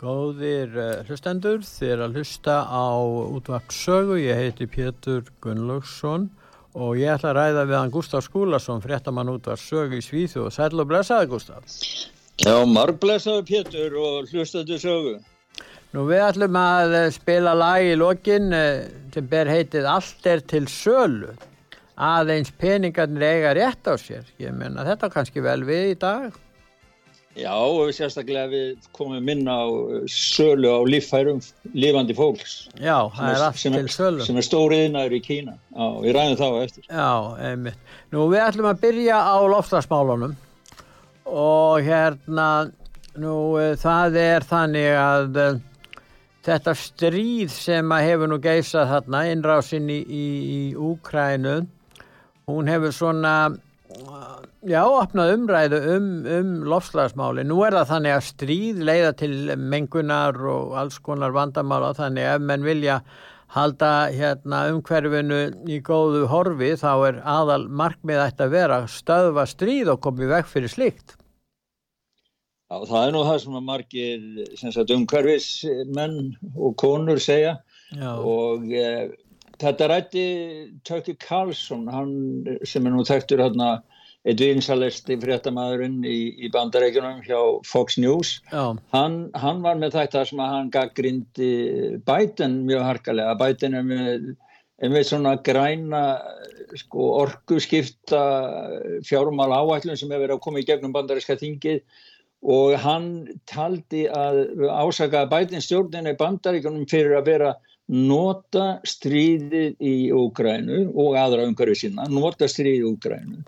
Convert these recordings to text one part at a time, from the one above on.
Góðir uh, hlustendur, þér að hlusta á útvart sögu, ég heiti Pétur Gunnlaugsson og ég ætla að ræða við hann Gustaf Skúlason, fréttamann útvart sögu í Svíþu og sæl og blessaði Gustaf. Já, marg blessaði Pétur og hlustaði sögu. Nú við ætlum að eh, spila lag í lokin uh, sem ber heitið Allt er til sölu, aðeins peningarnir eiga rétt á sér. Ég menna þetta kannski vel við í dag. Já, og sérstaklega við komum minna á uh, sölu á líffærum lifandi fólks. Já, það er allt til sölu. Sem er stóriðinaður í Kína. Já, við ræðum þá eftir. Já, einmitt. Nú við ætlum að byrja á lofslagsmálunum og hérna, nú uh, það er þannig að uh, þetta stríð sem að hefur nú geysað þarna, innrásinn í, í, í Úkrænu, hún hefur svona Já, opnað umræðu um, um lofslagsmáli. Nú er það þannig að stríð leiða til mengunar og alls konar vandamála þannig ef menn vilja halda hérna, umhverfinu í góðu horfi þá er aðal markmið ætti að vera stöðva stríð og komið vekk fyrir slikt. Já, það er nú það sem að margir umhverfismenn og konur segja Já. og eh, þetta rætti Tökki Karlsson, hann sem er nú þekktur hérna eitt vinsalesti fréttamaðurinn í, í bandarækjunum hjá Fox News. Hann, hann var með þetta sem að hann gaggrindi bæten mjög harkalega, bæten er með, með svona græna sko, orgu skipta fjármál áætlun sem hefur verið að koma í gegnum bandaræska þingið. Og hann taldi að ásaka bæten stjórnina í bandarækjunum fyrir að vera nota stríðið í Úgrænu og aðra umhverju sína, nota stríðið í Úgrænu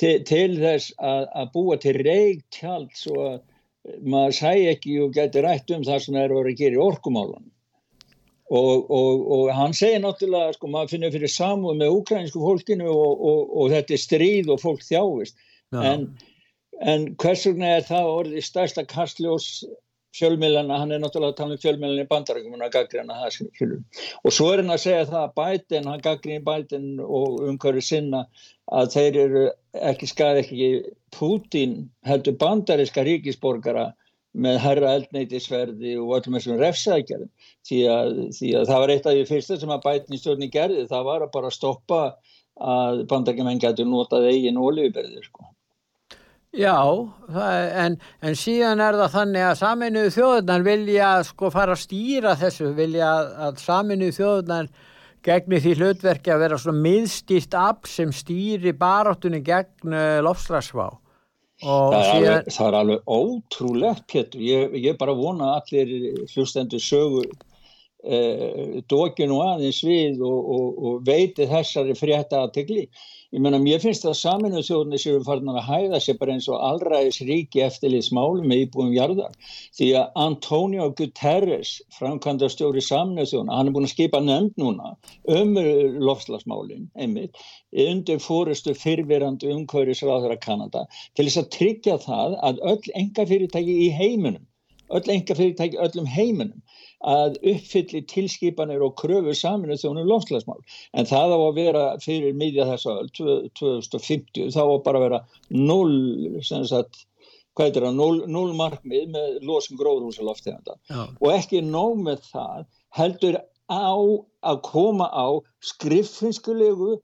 til, til þess að, að búa til reygtjald svo að maður sæ ekki og geti rætt um það sem það eru að gera í orkumálunum. Og, og, og hann segir náttúrulega, sko, maður finnir fyrir samúð með ukrainsku fólkinu og, og þetta er stríð og fólk þjáist. En, en hvers vegna er það orðið stærsta kastljós fjölmilana, hann er náttúrulega að tala um fjölmilana í bandarækjum og gaggrina það skilur. Og svo er hann að segja það að bætin, hann gaggrinir bætin og umhverju sinna að þeir eru ekki skað ekki Pútin heldur bandaríska ríkisborgara með herra eldneitisverði og öllum þessum refsækjarum því, því að það var eitt af því fyrsta sem að bætin í stjórni gerði, það var að bara stoppa að bandarækjumenn getur notað eigin ólífiberðir sko. Já, en, en síðan er það þannig að saminuðu þjóðunar vilja sko fara að stýra þessu, vilja að saminuðu þjóðunar gegni því hlutverki að vera svona miðstýrt afl sem stýri baráttunni gegn uh, lofslagsvá. Það er, síðan... alveg, það er alveg ótrúlegt, Pétur. Ég, ég bara vona allir hlustendur sögu eh, dókinu aðeins við og, og, og veiti þessari frétta aðtegli. Ég menna, mér finnst það að saminuð þjóðinni séu farnar að hæða sér bara eins og allræðis ríki eftirliðsmálum með íbúum jarðar. Því að Antonio Guterres, framkvæmda stjóri saminuð þjóðina, hann er búin að skipa nefnd núna um lofslagsmálinn, einmitt, undir fórustu fyrfirandi umkvæðisráðara Kanada til þess að tryggja það að öll enga fyrirtæki í heiminum, öll enga fyrirtæki öllum heiminum að uppfylli tilskipanir og kröfu saminu þjónum lofslagsmál. En það á að vera fyrir miðja þessa öll, 2050, þá á bara að vera 0, sem sagt, hvað er það, 0, 0 markmið með losum gróðrúsalofteganda. Og ekki nóg með það heldur á að koma á skriffinskulegu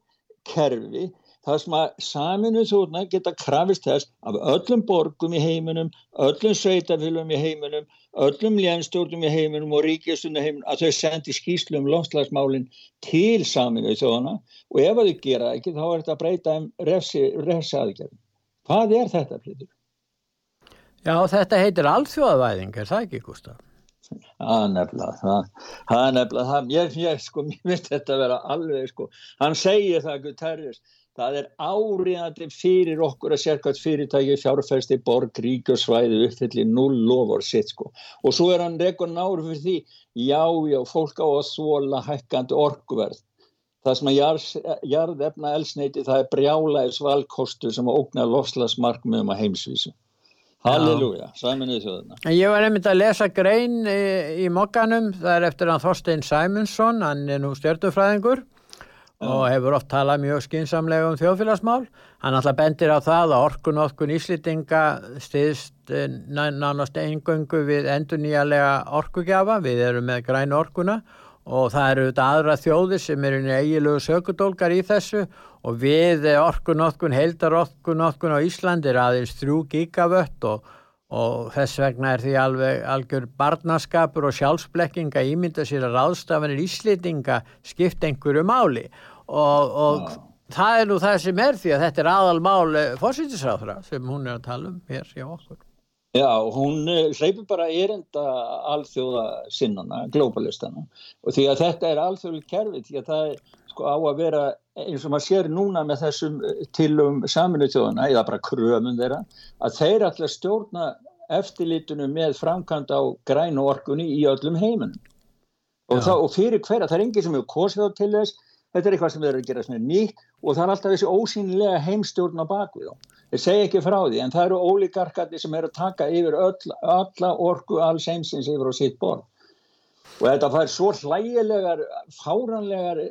kerfi það sem að saminu þúrna geta krafist þess af öllum borgum í heiminum, öllum sveitafylgum í heiminum, öllum lénstjórnum í heiminum og ríkjastunni heiminum að þau sendi skýslu um lofslagsmálinn til saminu þjóðana og ef þau gera ekki þá er þetta að breyta um refsaðgerðin. Hvað er þetta, Pítur? Já, þetta heitir alþjóðavæðing, er það ekki, Gustaf? Það er nefnilega, það, það er nefnilega, það, ég, ég, sko, mér finnst þetta að vera alveg, sko, hann segir það, Guterres, það er áriðandi fyrir okkur að sérkvæmt fyrirtæki fjárfæsti borg, ríkjusvæði uppfyllir null lofur sitt, sko, og svo er hann rekord náru fyrir því, já, já, fólk á að þóla hækkandi orkuverð, það sem að jarðefna elsneiti, það er brjálæðis valkostu sem að ógna lofslagsmarkmiðum að heimsvísu. Halleluja, sæminnið þjóðuna. Ég var einmitt að lesa grein í, í mokkanum, það er eftir hann Þorstein Sæmundsson, hann er nú stjórnufræðingur og hefur oft talað mjög skinsamlega um þjóðfélagsmál. Hann alltaf bendir á það að orkun okkun íslitinga stiðst eh, nánast eingöngu við endur nýjarlega orkugjafa, við erum með græn orkuna og það eru þetta aðra þjóðir sem eru eiginlegu sökudólkar í þessu. Og við orkunótkun, heildar orkunótkun á Íslandi er aðeins 3 gigavött og, og þess vegna er því alveg algjör barnaskapur og sjálfsblekking að ímynda sér að ráðstafanir íslitinga skipt einhverju máli og, og það er nú það sem er því að þetta er aðal mál fórsýttisráðra sem hún er að tala um hér hjá okkur. Já, hún eh, hleypur bara erinda alþjóða sinnana, globalistana og því að þetta er alþjóðil kerfi því að það er sko á að vera eins og maður sér núna með þessum eh, tilum saminu þjóðana eða bara krömun þeirra að þeir allir stjórna eftirlitunum með framkvæmd á grænu orkunni í öllum heiminum. Og, og fyrir hverja, það er enginn sem hefur kosið á til þess þetta er eitthvað sem þeir eru að gera svona nýtt og það er alltaf þessi ósýnilega heimstjórn á bakvið þá. Þeir segja ekki frá því en það eru ólíkarkandi sem eru að taka yfir öll, alla orgu alls einsins yfir á sitt borð. Og þetta fær svo hlægilegar fáranlegar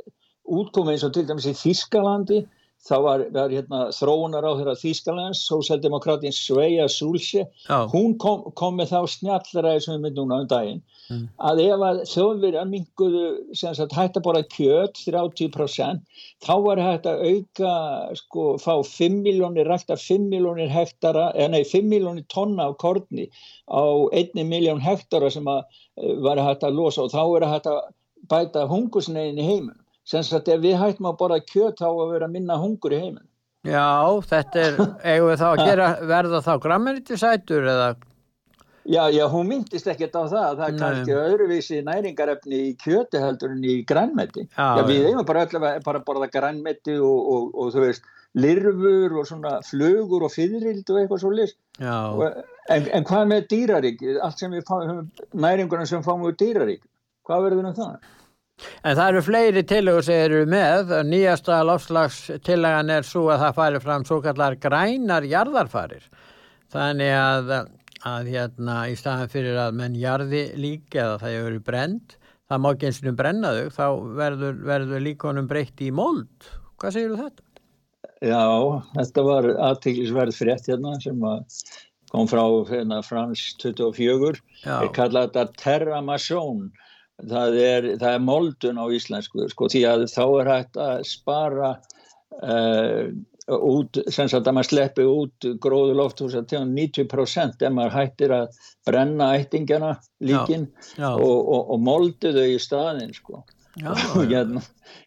útkomi eins og til dæmis í Þískalandi þá var, var hérna, þróunar á þeirra Þískalands, Sósaldemokrátin Sveja Súlse, hún kom, kom með þá snjallraði sem við myndum núna um daginn, mm. að ef að þjóðverja minguðu, sem sagt, hægt að bora kjöt 30%, þá var hægt að auka, sko, fá 5 miljónir, rækta 5 miljónir hektara, eða nei, 5 miljónir tonna af korni á 1 miljón hektara sem að eh, var hægt að losa og þá er hægt að bæta hungusnegin í heiminum sem sagt ef við hættum að borða kjöt þá að vera minna hungur í heiminn. Já, þetta er, eigum við þá að gera, verða þá grammerítisætur eða? Já, já, hún myndist ekkert á það, það er Nei. kannski öðruvísi næringarefni í kjöti heldur en í grænmeti. Já, já við eigum bara að bara borða grænmeti og, og, og þú veist, lirfur og svona flugur og fyririldu og eitthvað svo list. En, en hvað með dýrarík, allt sem við fáum, næringurinn sem fáum við dýrarík, hvað verður við um það? En það eru fleiri tillegur sem eru með. Nýjasta lofslagstillagan er svo að það færi fram svo kallar grænar jarðarfarir. Þannig að, að hérna í staðan fyrir að menn jarði líka eða það eru brend, það má ekki eins og brenna þau, þá verður, verður líkonum breytt í mold. Hvað segir þú þetta? Já, þetta var aðtiklisverð frétt hérna sem kom frá hérna, Frans 24. Ég kalla þetta terramasjón það er, það er moldun á íslensku sko, því að þá er hægt að spara uh, út, sem sagt að maður sleppi út gróðu lofthús að tegum 90% ef maður hættir að brenna ættingana líkin já, já. Og, og, og moldu þau í staðin sko Já, hérna,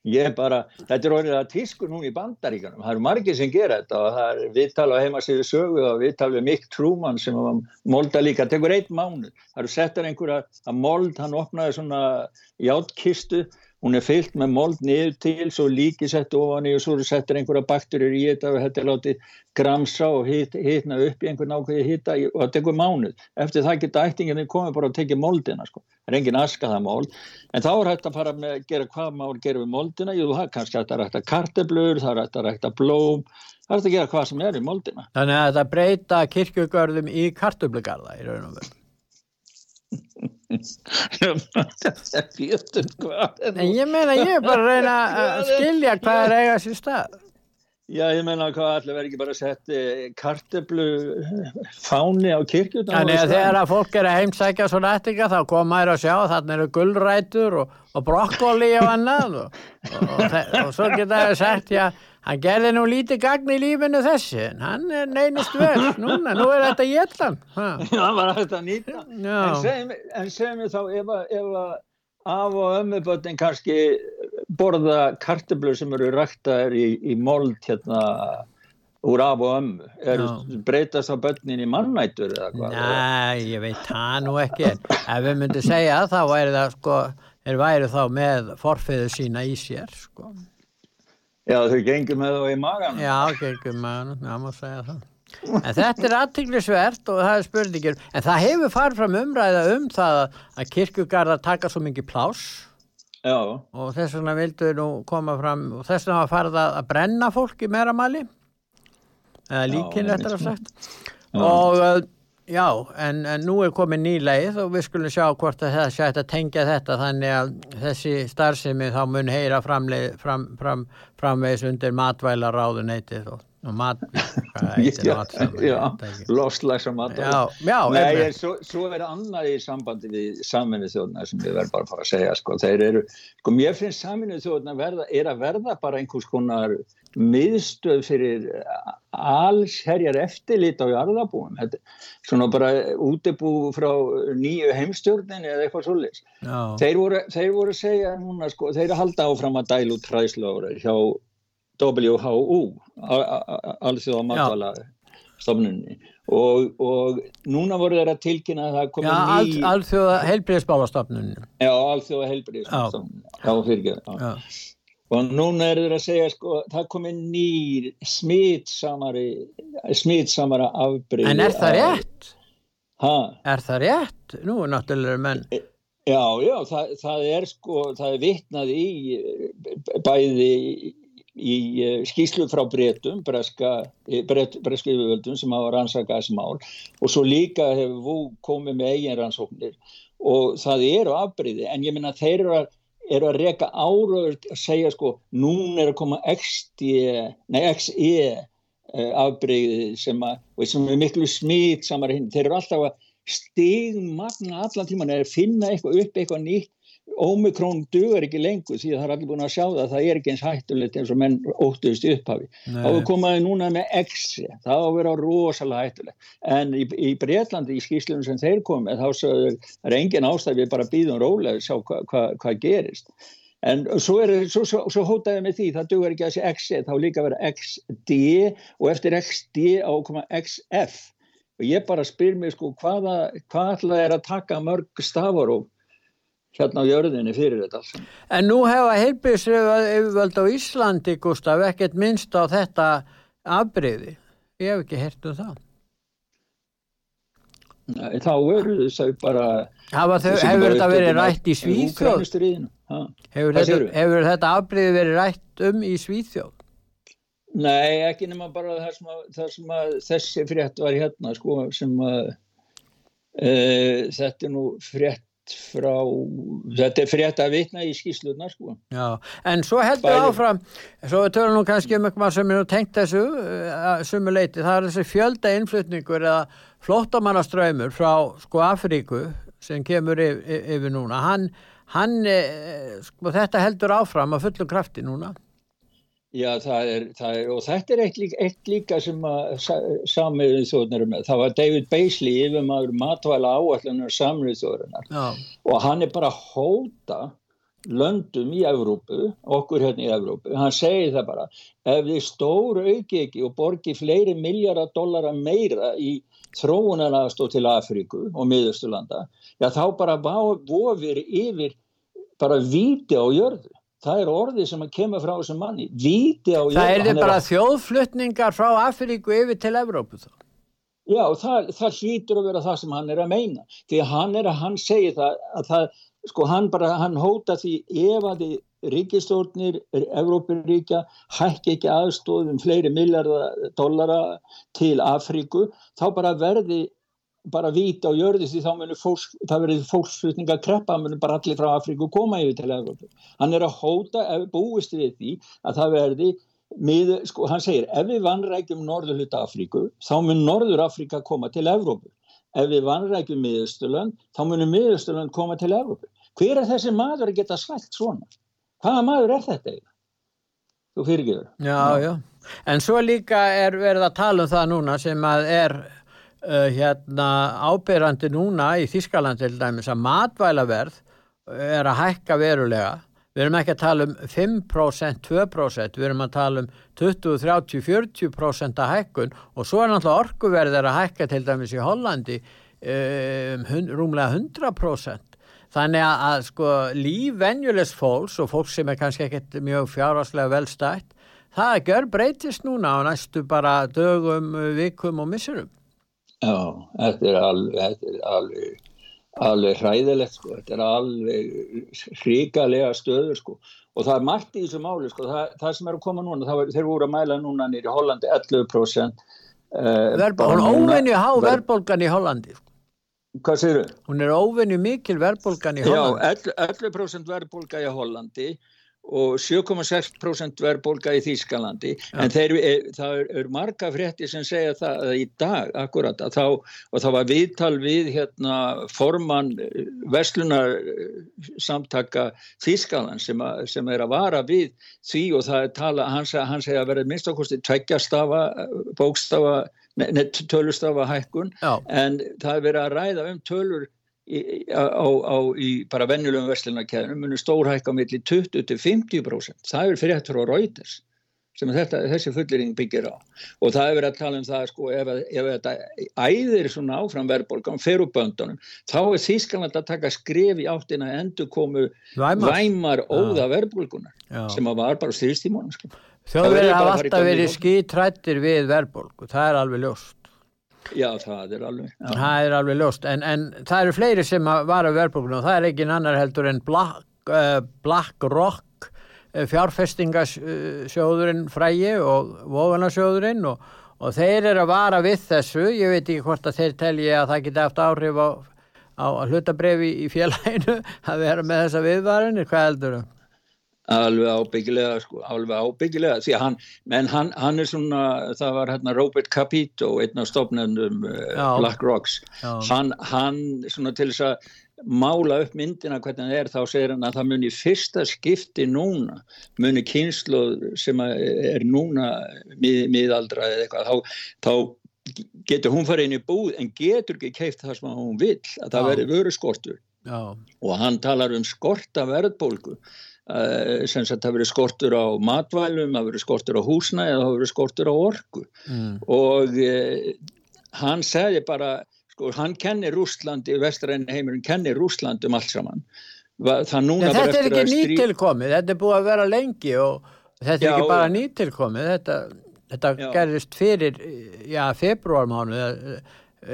ég bara, þetta er orðið að tísku nú í bandaríkanum, það eru margir sem gera þetta og það er viðtal á heimasíðu sögu og viðtal við Mick Truman sem var molda líka, tekur eitt mánu, það eru settar einhverja að mold, hann opnaði svona játkistu hún er fyllt með mold niður til svo líki sett ofan í og svo settir einhverja bakturur í þetta og þetta er látið gramsa og hit, hitna upp í einhvern ákveði hitta og það tekur mánuð. Eftir það geta ættinginni komið bara að tekja moldina sko. það er engin aska það mold en þá er hægt að fara með að gera hvað mál gera við moldina, jú það er kannski hægt að rækta karteblur, það er hægt að rækta blóm það er hægt að gera hvað sem er í moldina. Þannig að þetta breyta kirkjögörðum í karteblugarða í raun og verð en ég meina ég er bara að reyna að skilja hvað er eiga sér stað. Já, ég meina hvað allir verður ekki bara að setja karteblu fáni á kirkjum Þannig að þegar að fólk er að heimsækja svo nættinga þá koma þær að sjá þannig eru gullrætur og, og brokkoli og annað og, og, og svo geta það sagt já, hann gerði nú lítið gagn í lífinu þessi, en hann er neynist vel, núna, nú er þetta jéttan. Já, hann var að nýta. En segjum við þá, ef að af og ömmubötnin kannski borða karteblu sem eru ræktaðir í, í mold hérna úr af og ömmu er, breytast á börnin í mannættur eða hvað? Nei, ég veit það nú ekki ef við myndum segja þá væri það sko, þeir væri þá með forfiðu sína í sér sko Já, þau gengum með þá í magan Já, gengum með magan, já, maður segja það. En þetta er aðtiklisvert og það er spurningir, en það hefur farið fram umræða um það að kirkugarðar taka svo mikið plás Já. og þess vegna vildu nú koma fram og þess vegna var farið að brenna fólk í meira mali, eða líkin þetta er sagt. Já. og já, en, en nú er komið nýleið og við skulum sjá hvort að það sætt að tengja þetta þannig að þessi starfsemi þá mun heyra framvegis fram, fram, fram, undir matvælar ráðuneytið og og mat lofslags og mat Nei, svo, svo er annað í sambandi við saminu þjóðna sem ég verð bara að fara að segja sko, eru, sko mér finnst saminu þjóðna verða, er að verða bara einhvers konar miðstöð fyrir alls herjar eftirlit á jarðabúum Þetta, svona bara útibú frá nýju heimstjórnin eða eitthvað svolítið þeir þeir voru að segja núna sko, þeir halda áfram að dælu træslóður hjá WHO alþjóða matvala stofnunni og, og núna voru þeir að tilkynna að það komi ja, ný al, alþjóða heilbríðisbálastofnunni já, alþjóða heilbríðisbálastofnunni já, fyrirgeð og núna er þeir að segja sko, það komi ný smitsamari smitsamara afbríð en er það rétt? Ha? er það rétt? nú náttúrulega menn já, já, það, það er sko það er vitnað í bæði í eh, skýslu frá breytum, breska yfirvöldum sem hafa rannsakað þessi mál og svo líka hefur við komið með eigin rannsóknir og það eru afbreyði en ég minna þeir eru að, eru að reyka áraður að segja sko nún er að koma XE eh, afbreyði sem, sem er miklu smít samar hinn, þeir eru alltaf að stigmagna allan tíman eða finna eitthvað upp eitthvað nýtt Ómikrón dugar ekki lengur því að það er allir búin að sjá það að það er ekki eins hættulegt eins og menn óttuðist upphafi. Þá komaði núna með X-i, það á að vera rosalega hættulegt. En í, í Breitlandi í skýslunum sem þeir komið þá sögðu er engin ástæð við bara býðum rólega að sjá hvað hva, hva gerist. En svo, er, svo, svo, svo hótaði með því það dugar ekki að sé X-i þá líka vera XD og eftir XD á að koma XF og ég bara spyr mér sko hvaða, hvað ætlaði er að taka mörg stafar og hérna á jörðinni fyrir þetta alls. En nú hefa heilbíðsröðvöld á Íslandi, Gustaf, ekkert minnst á þetta afbreyði. Ég hef ekki hert um það. Nei, þá eru þau bara... Þau, hefur þetta verið rætt í Svíþjóð? Hefur þetta, hefur þetta afbreyði verið rætt um í Svíþjóð? Nei, ekki nema bara það sem, að, það sem að þessi frétt var hérna, sko, sem að e, þetta er nú frétt frá, þetta er frétt að vitna í skýslunar sko. Já, en svo heldur Bæri. áfram, svo við tölum nú kannski um eitthvað sem er tengt þessu uh, sumuleiti, það er þessi fjölda innflutningur eða flottamannaströymur frá sko Afríku sem kemur yfir, yfir núna, hann, hann eh, sko þetta heldur áfram að fullum krafti núna. Já, það er, það er, og þetta er eitt líka, eitt líka sem að samiðið þjóðnir með. Það var David Beisley yfir maður matvæla áallunar samiðið þjóðurinnar og hann er bara að hóta löndum í Evrópu, okkur hérna í Evrópu, hann segir það bara, ef þið stóru auki ekki og borgi fleiri miljardar dollara meira í þróunarnastóð til Afríku og miðusturlanda, já þá bara vofir yfir bara viti á jörðu það er orðið sem kemur frá þessum manni. Víti á það er þið bara að... þjóðflutningar frá Afríku yfir til Evrópu þá. Já það, það hlýtur að vera það sem hann er að meina. Því hann er að hann segir það að það sko hann bara hann hóta því ef að þið ríkistórnir Evrópuríkja hækki ekki aðstóðum fleiri miljardar dollara til Afríku. Þá bara verði bara víta á jörði því þá munir fólks, það verið fólksflutninga kreppa, munir bara allir frá Afríku koma yfir til Evrópu. Hann er að hóta, búist við því að það verði, með, sko hann segir, ef við vannrækjum norðurluta Afríku, þá mun Norður Afríka koma til Evrópu. Ef við vannrækjum miðusturlönd, þá munir miðusturlönd koma til Evrópu. Hver er þessi maður að geta svælt svona? Hvaða maður er þetta eiginlega? þú fyrirgeður. Já, já, en svo líka er verið að tala um það núna sem að er uh, hérna ábyrrandi núna í Þískaland til dæmis að matvælaverð er að hækka verulega Við erum ekki að tala um 5%, 2%, við erum að tala um 20, 30, 40% að hækkun og svo er náttúrulega orkuverðir að hækka til dæmis í Hollandi um, rúmlega 100%. Þannig að, að sko lífvenjulegs fólks og fólk sem er kannski ekkert mjög fjárháslega velstætt, það gjör breytist núna á næstu bara dögum, vikum og missurum. Já, þetta er alveg, þetta er alveg alveg hræðilegt sko, þetta er alveg hríkalega stöður sko. Og það er margt í þessu máli sko, það, það sem er að koma núna, var, þeir voru að mæla núna nýri í Hollandi 11% uh, Verból, Hún er óvenju há ver verðbólgan í Hollandi. Hvað séru? Hún er óvenju mikil verðbólgan í Hollandi. Já, 11% verðbólga í Hollandi og 7,6% verðbólga í Þýskalandi ja. en þeir, er, það eru er marga frétti sem segja það í dag akkurat að þá og það var viðtal við hérna formann eh, Vestlunar samtaka Þýskaland sem, a, sem er að vara við því og það er tala, hans, hans segja að verða minnst okkursti tveggjastafa bókstafa, tölustafa hækkun Já. en það er verið að ræða um tölur Í, á, á, í bara venjulegum vestlunarkæðunum munir stórhækka millir 20-50% það er fyrir hættur á Reuters sem þetta, þessi fullering byggir á. Og það er verið að tala um það sko ef, ef þetta æðir svona áfram verðbólgan fer úr böndunum þá er Þískland að taka skref í áttina endur komu væmar, væmar óða verðbólgunar sem að var bara styrstímónum sko. Þjóðverið hafa alltaf verið skítrættir við verðbólgu, það er alveg ljóst Já, það er alveg. Já. Það er alveg ljóst, en, en það eru fleiri sem var af verðbúrkunum og það er ekki annar heldur en Black, uh, Black Rock uh, fjárfestingasjóðurinn frægi og voganasjóðurinn og, og þeir eru að vara við þessu, ég veit ekki hvort að þeir telji að það geti haft áhrif á, á hlutabref í félaginu að vera með þessa viðvarinir, hvað heldur þau? Alveg ábyggilega sko, alveg ábyggilega því að hann, menn hann, hann er svona það var hérna Robert Capito einn af stofnendum uh, Black Rocks. Hann, hann svona til þess að mála upp myndina hvernig það er þá segir hann að það muni fyrsta skipti núna muni kynslu sem er núna mið, miðaldra eða eitthvað þá, þá getur hún farið inn í búð en getur ekki keift það sem hún vil að það veri vöru skortur Já. og hann talar um skorta verðbólgu sem sagt það verið skortur á matvælum, það verið skortur á húsna eða það verið skortur á orgu mm. og uh, hann segði bara, sko hann kennir Rústlandi, vestræðin heimurinn kennir Rústlandi um allt saman Þetta er ekki strí... nýtilkomið þetta er búið að vera lengi og þetta er já, ekki bara nýtilkomið þetta, þetta gerðist fyrir já, februarmánu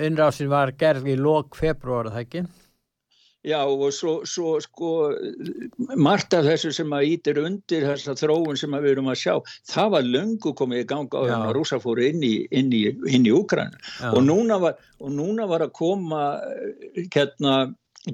innrásin var gerð í lók februar, það ekki? Já og svo, svo sko margt af þessu sem að ítir undir þessa þróun sem við erum að sjá það var löngu komið í ganga á þannig að rúsa fóru inn í, inn í, inn í Úkræn og, og núna var að koma hérna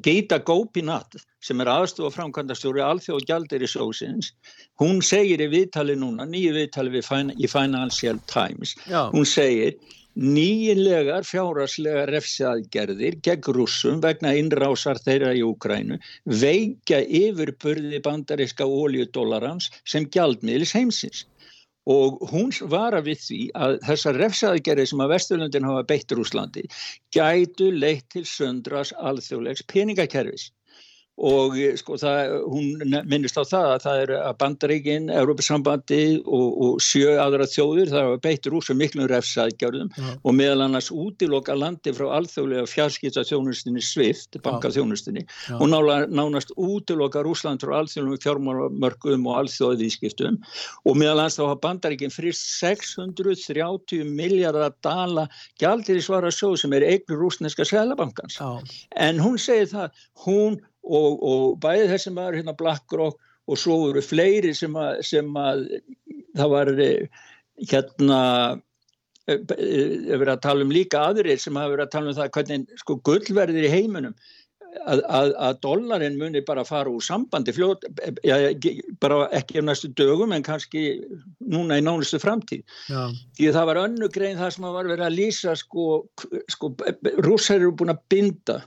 Geita Gópinat sem er aðstofa framkvæmdastjóri alþjóð gjaldir í sósins hún segir í viðtali núna nýju viðtali við, í Financial Times Já. hún segir nýjinlegar fjáraslegar refsiaðgerðir gegn rúsum vegna innrásar þeirra í Úkrænu veikja yfirburði bandariska óljudólarans sem gjaldmiðlis heimsins. Og hún var að við því að þessar refsaðgerði sem að Vesturlundin hafa beitt Rúslandi gætu leitt til söndras alþjóðlegs peningakerfis og eh, sko það, hún minnist á það að það er að bandaríkinn, Európa-sambandi og, og sjö aðra þjóður það beittur úr svo miklum refsaðgjörðum ja. og meðal annars útiloka landi frá alþjóðlega fjarskipta þjónustinni Swift, bankaþjónustinni ja. og nála, nánast útiloka Rúsland frá alþjóðlega fjármármörgum og alþjóðiðskiptum og meðal annars þá hafa bandaríkinn frist 630 miljardar dala gjaldir í svara sjóð sem er eignu rúsneska selabankans ja. en hún segir það, hún og, og bæði þessum var hérna BlackRock og svo voru fleiri sem að, sem að það var eh, hérna eh, eh, verið að tala um líka aðrir sem hafa verið að tala um það hvernig sko gullverðir í heiminum að, að, að dollarin muni bara fara úr sambandi fljótt, ja, bara ekki af næstu dögum en kannski núna í nánustu framtíð Já. því það var önnu grein það sem var verið að lýsa sko, sko rússar eru búin að binda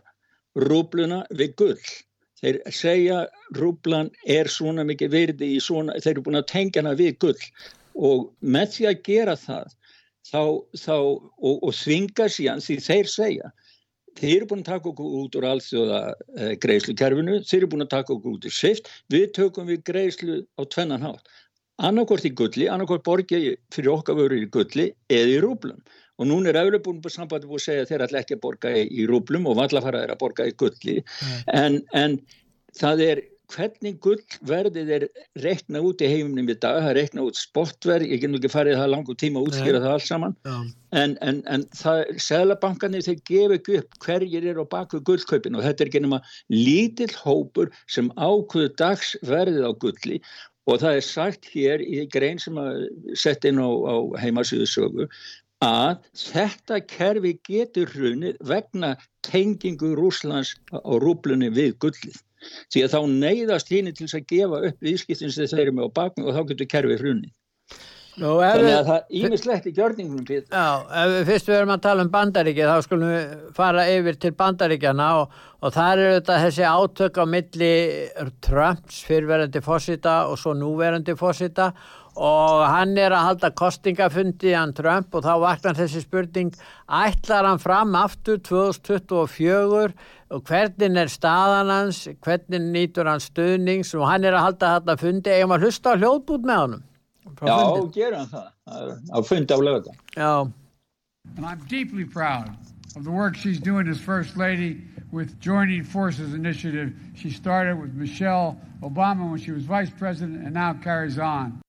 rúbluna við gull þeir segja rúblan er svona mikið virði í svona, þeir eru búin að tengja hana við gull. Og með því að gera það þá, þá og, og þvinga síðan því þeir segja þeir eru búin að taka okkur út úr allþjóða eh, greiðslukerfinu, þeir eru búin að taka okkur út úr sift, við tökum við greiðslu á tvennan hátt, annarkort í gulli annarkort borgja fyrir okkar vörur í gulli eða í rúblum og núna er auðvitað búin sambandi búin að segja að þeir ætla ekki að borga í, rúblum og vallafara er að borga í gulli. En, en það er hvernig gullverðið er reikna út í heiminum í dag, það er reikna út sportverð, ég genn ekki farið það langu tíma að útskýra það alls saman. En, en, en það, seglabankanir þeir gefa ekki upp hverjir er á baku gullkaupin og þetta er ekki nema lítill hópur sem ákvöðu dagsverðið á gulli. Og það er sagt hér í grein sem að setja inn á, á heimasýðusögu að þetta kerfi getur hrunið vegna tengingu Rúslands á rúblunni við gullið því að þá neyðast hínni til að gefa upp viðskiptin sem þeir eru með á bakmi og þá getur kerfið hrunni Nú, þannig að það ímislegt í gjörningunum Pétur. Já, ef við fyrst við erum að tala um bandaríki þá skulum við fara yfir til bandaríkjana og, og það eru þetta þessi átök á milli Trumps fyrverandi fósita og svo núverandi fósita og hann er að halda kostingafundi hann Trump og þá vaknar þessi spurning ætlar hann fram aftur 2024 og hvernig er staðan hans? Hvernig nýtur hann stuðnings? Og hann er að halda þetta fundi eða maður hlusta á hljóðbút með honum. Já, gera hann það. Á fundi á lögða Já. And I'm deeply proud of the work she's doing as First Lady with Joining Forces Initiative. She started with Michelle Obama when she was Vice President and now carries on.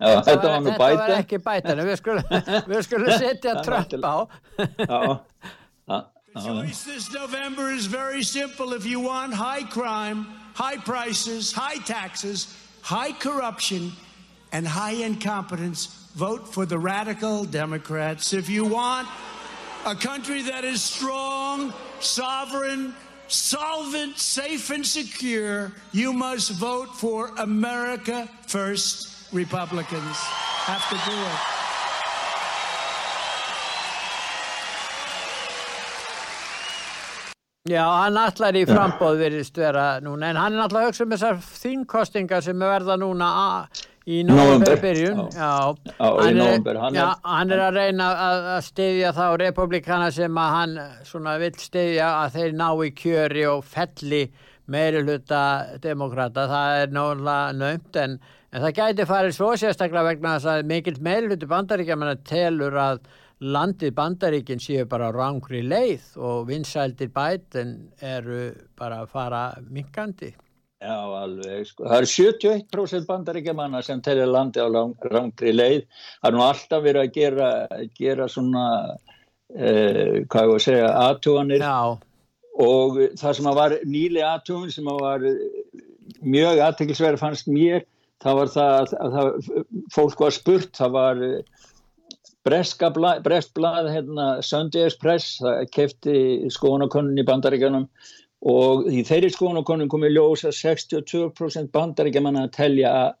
Já, þetta var nú bæta. Þetta var ekki bæta, við skulum, skulum setja Trump á. Já, já. The choice this November is very simple. If you want high crime, high prices, high taxes, high corruption, and high incompetence, vote for the radical Democrats. If you want a country that is strong, sovereign, solvent, safe, and secure, you must vote for America First. Republicans have to do it. Já, hann allar í frambóð virðist vera núna, en hann er allar hugsa um þessar þínkostingar sem er verða núna í november byrjun. Já, já, hann, er, já hann er að reyna að, að stiðja þá republikana sem að hann svona vill stiðja að þeir ná í kjöri og felli meiri hluta demokrata. Það er náttúrulega nöymt en, en það gæti farið svo sérstaklega vegna þess að mikill meiri hluti bandaríkja manna telur að landið bandaríkinn séu bara rángri leið og vinsældir bætin eru bara að fara minkandi. Já, alveg, sko. Það eru 71% bandaríkjamanna sem telur landið á rángri leið. Það er nú alltaf verið að gera, gera svona, eh, hvað ég voru að segja, aðtúanir. Já. Og það sem að var nýli aðtúan sem að var mjög aðtekilsverð fannst mér, það var það að, fólk var spurt, það var Brestblad, hérna, Sunday Express, það kefti skoðanakonun í bandaríkjanum og í þeirri skoðanakonun kom í ljós að 62% bandaríkjaman að telja að,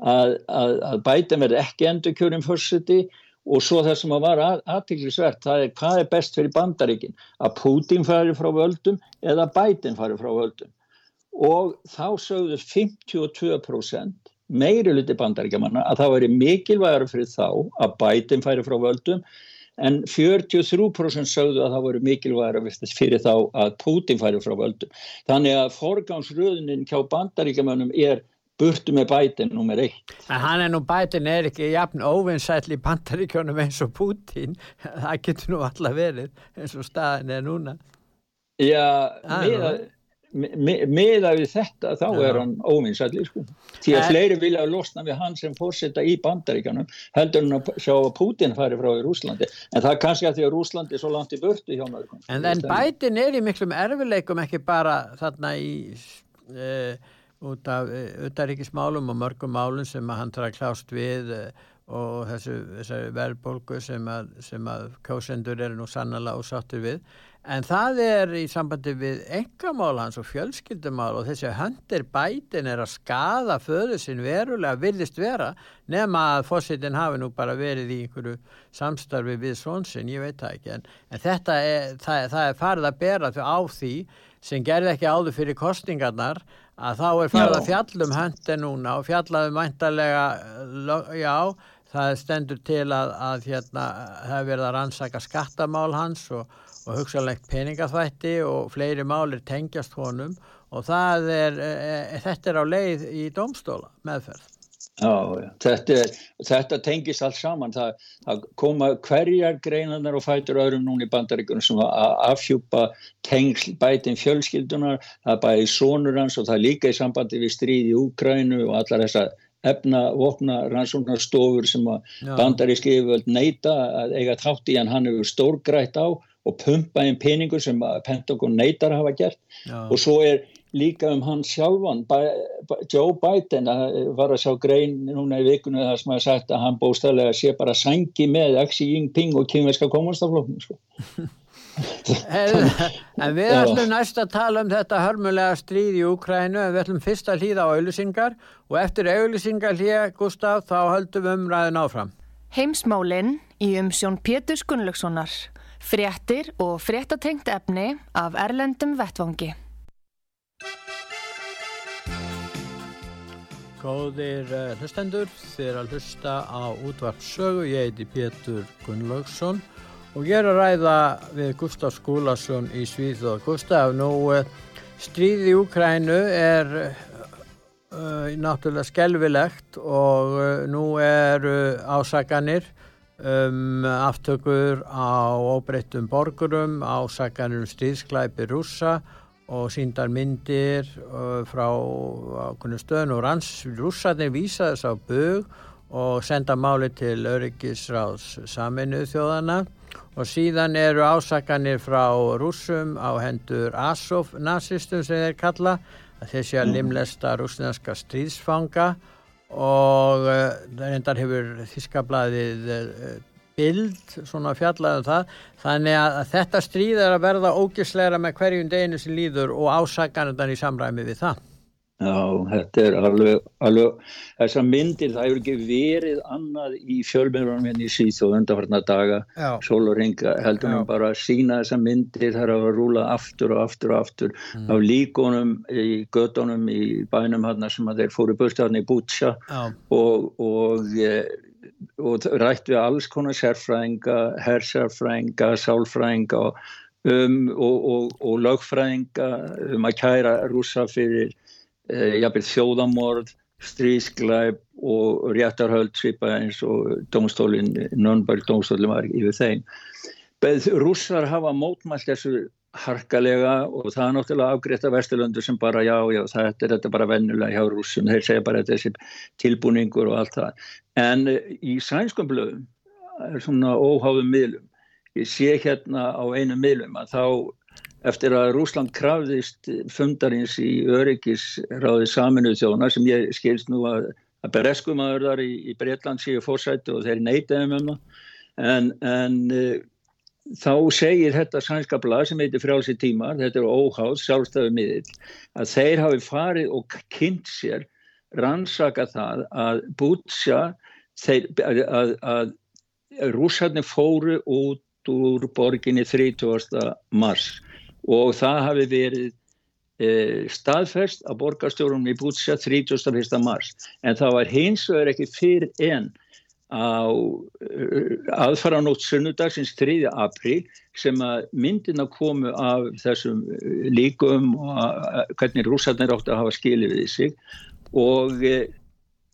að, að, bæta með ekki endur kjörum fórsiti og svo það sem að var aðtiklisvert, það er hvað er best fyrir bandaríkin, að Putin fari frá völdum eða Biden fari frá völdum? Og þá sögðu 52% meiri luti bandaríkjamanna að það veri mikilvægur fyrir þá að bætin færi frá völdum en 43% sögðu að það voru mikilvægur fyrir þá að Putin færi frá völdum. Þannig að forgámsröðunin hjá bandaríkjamannum er burtu með bætin nummer eitt. En hann er nú bætin er ekki jafn óvinnsætli í bandaríkjónum eins og Putin. Það getur nú alla verið eins og staðin er núna. Já, með að meða við þetta þá Já. er hann óvinsætli sko. því að en, fleiri vilja að losna við hann sem fórsetta í bandaríkanum heldur hann að sjá að Putin fari frá í Rúslandi en það er kannski að því að Rúslandi er svo langt í börtu hjá maður En, en bætin er í miklum erfileikum ekki bara þarna í uh, út af uh, utaríkismálum og mörgum málum sem hann þarf að klást við uh, og þessu, þessu verðbólgu sem að, sem að kásendur eru nú sannala og sattur við. En það er í sambandi við engamál hans og fjölskyldumál og þessi höndir bætin er að skada föðu sinn verulega virðist vera nema að fósittin hafi nú bara verið í einhverju samstarfi við svonsinn, ég veit það ekki. En, en þetta er, það, það er farið að bera á því sem gerði ekki áður fyrir kostingarnar að þá er farið að fjallum höndir núna og fjallaðu mæntalega já það stendur til að, að hérna, það verða að rannsaka skattamál hans og, og hugsalegt peningaþvætti og fleiri málir tengjast honum. Og er, e, e, þetta er á leið í domstóla meðferð. Já, þetta, þetta tengis alls saman, það, það koma hverjar greinanar og fætur öðrum núna í bandaríkunum sem að afhjúpa tengsl bætin fjölskyldunar, það bæði sónur hans og það líka í sambandi við stríð í Úkrænu og allar þessar efna, vopna, rannsóknarstofur sem að bandaríski yfirvöld neyta að eiga þátt í hann hann hefur stórgrætt á og pumpa einn peningur sem Pentagon neytar hafa gert. Já. og svo er líka um hann sjálfan Joe Biden var að sjá grein núna í vikunum þar sem að sagt að hann bóstæðilega sé bara sangi með Xi Jinping og kynveska kommunstaflokkum sko en við ætlum næst að tala um þetta hörmulega stríð í Ukrænu en við ætlum fyrst að hlýða á auðlusingar og eftir auðlusingar hlýja Gustaf þá höldum við umræðin áfram. Heimsmálinn í umsjón Pétur Gunnlaugssonar. Fréttir og fréttatengt efni af Erlendum Vettvangi. Góðir uh, hlustendur, er að hlusta á útvarpsögu, ég heiti Pétur Gunnlaugsson og ég er að ræða við Gustaf Skúlason í Svíþóð. Gustaf, nú uh, stríði í Ukrænu er uh, náttúrulega skelvilegt og uh, nú eru ásaganir um aftökur á óbreyttum borgurum, ásaganir um stríðsklæpi rúsa og síndar myndir frá stöðun og ranns rússarnir vísa þess á bög og senda máli til öryggisráðs saminuð þjóðana og síðan eru ásakanir frá rúsum á hendur Azov nazistum sem þeir kalla að þessi að limlesta rúsneska stríðsfanga. Og reyndar eh, hefur þískablaðið eh, bild svona fjallaðum það. Þannig að þetta stríð er að verða ógisleira með hverjum deginu sem líður og ásakanirdan í samræmi við það Já, þetta er alveg, alveg þessar myndir, það hefur ekki verið annað í fjölmjörnum henni í síð og undarfarnar daga, sól og ringa heldur hann bara að sína þessar myndir þar að rúla aftur og aftur og aftur mm. á líkonum í gödunum í bænum hann sem að þeir fóru bústafni í Bútsja og, og, eh, og rætt við alls konar sérfræðinga, hersærfræðinga, sálfræðinga um, og, og lögfræðinga um að kæra rúsa fyrir jafnveg þjóðamorð, strísklæp og réttarhöld svipa eins og domstólinn, Nürnberg domstólinn var yfir þeim. Beð rússar hafa mótmælt þessu harkalega og það er náttúrulega afgreitt af Vesturlöndu sem bara já, já, þetta er þetta bara vennulega hjá rússum, þeir segja bara þessi tilbúningur og allt það. En í sænskum blöðum, svona óháðum miðlum, ég sé hérna á einu miðlum að þá eftir að Rúsland krafðist fundarins í öryggisráði saminuð þjóna sem ég skilst nú að, að bereskumadur í, í Breitland séu fórsættu og þeir neytaðum um það en, en uh, þá segir þetta sænska blad sem heitir frálsi tímar, þetta er óháð sjálfstæðu miðill, að þeir hafi farið og kynnt sér rannsaka það að bútsja þeir, að, að, að rúsarnir fóru út úr borginni 30. mars og það hafi verið e, staðferst að borgarstjórnum í Bútsja 31. mars en það var hins vegar ekki fyrir enn á e, aðfaranótt sunnudagsins 3. apríl sem að myndina komu af þessum líkum og hvernig rúsarnir átti að hafa skilið við sig og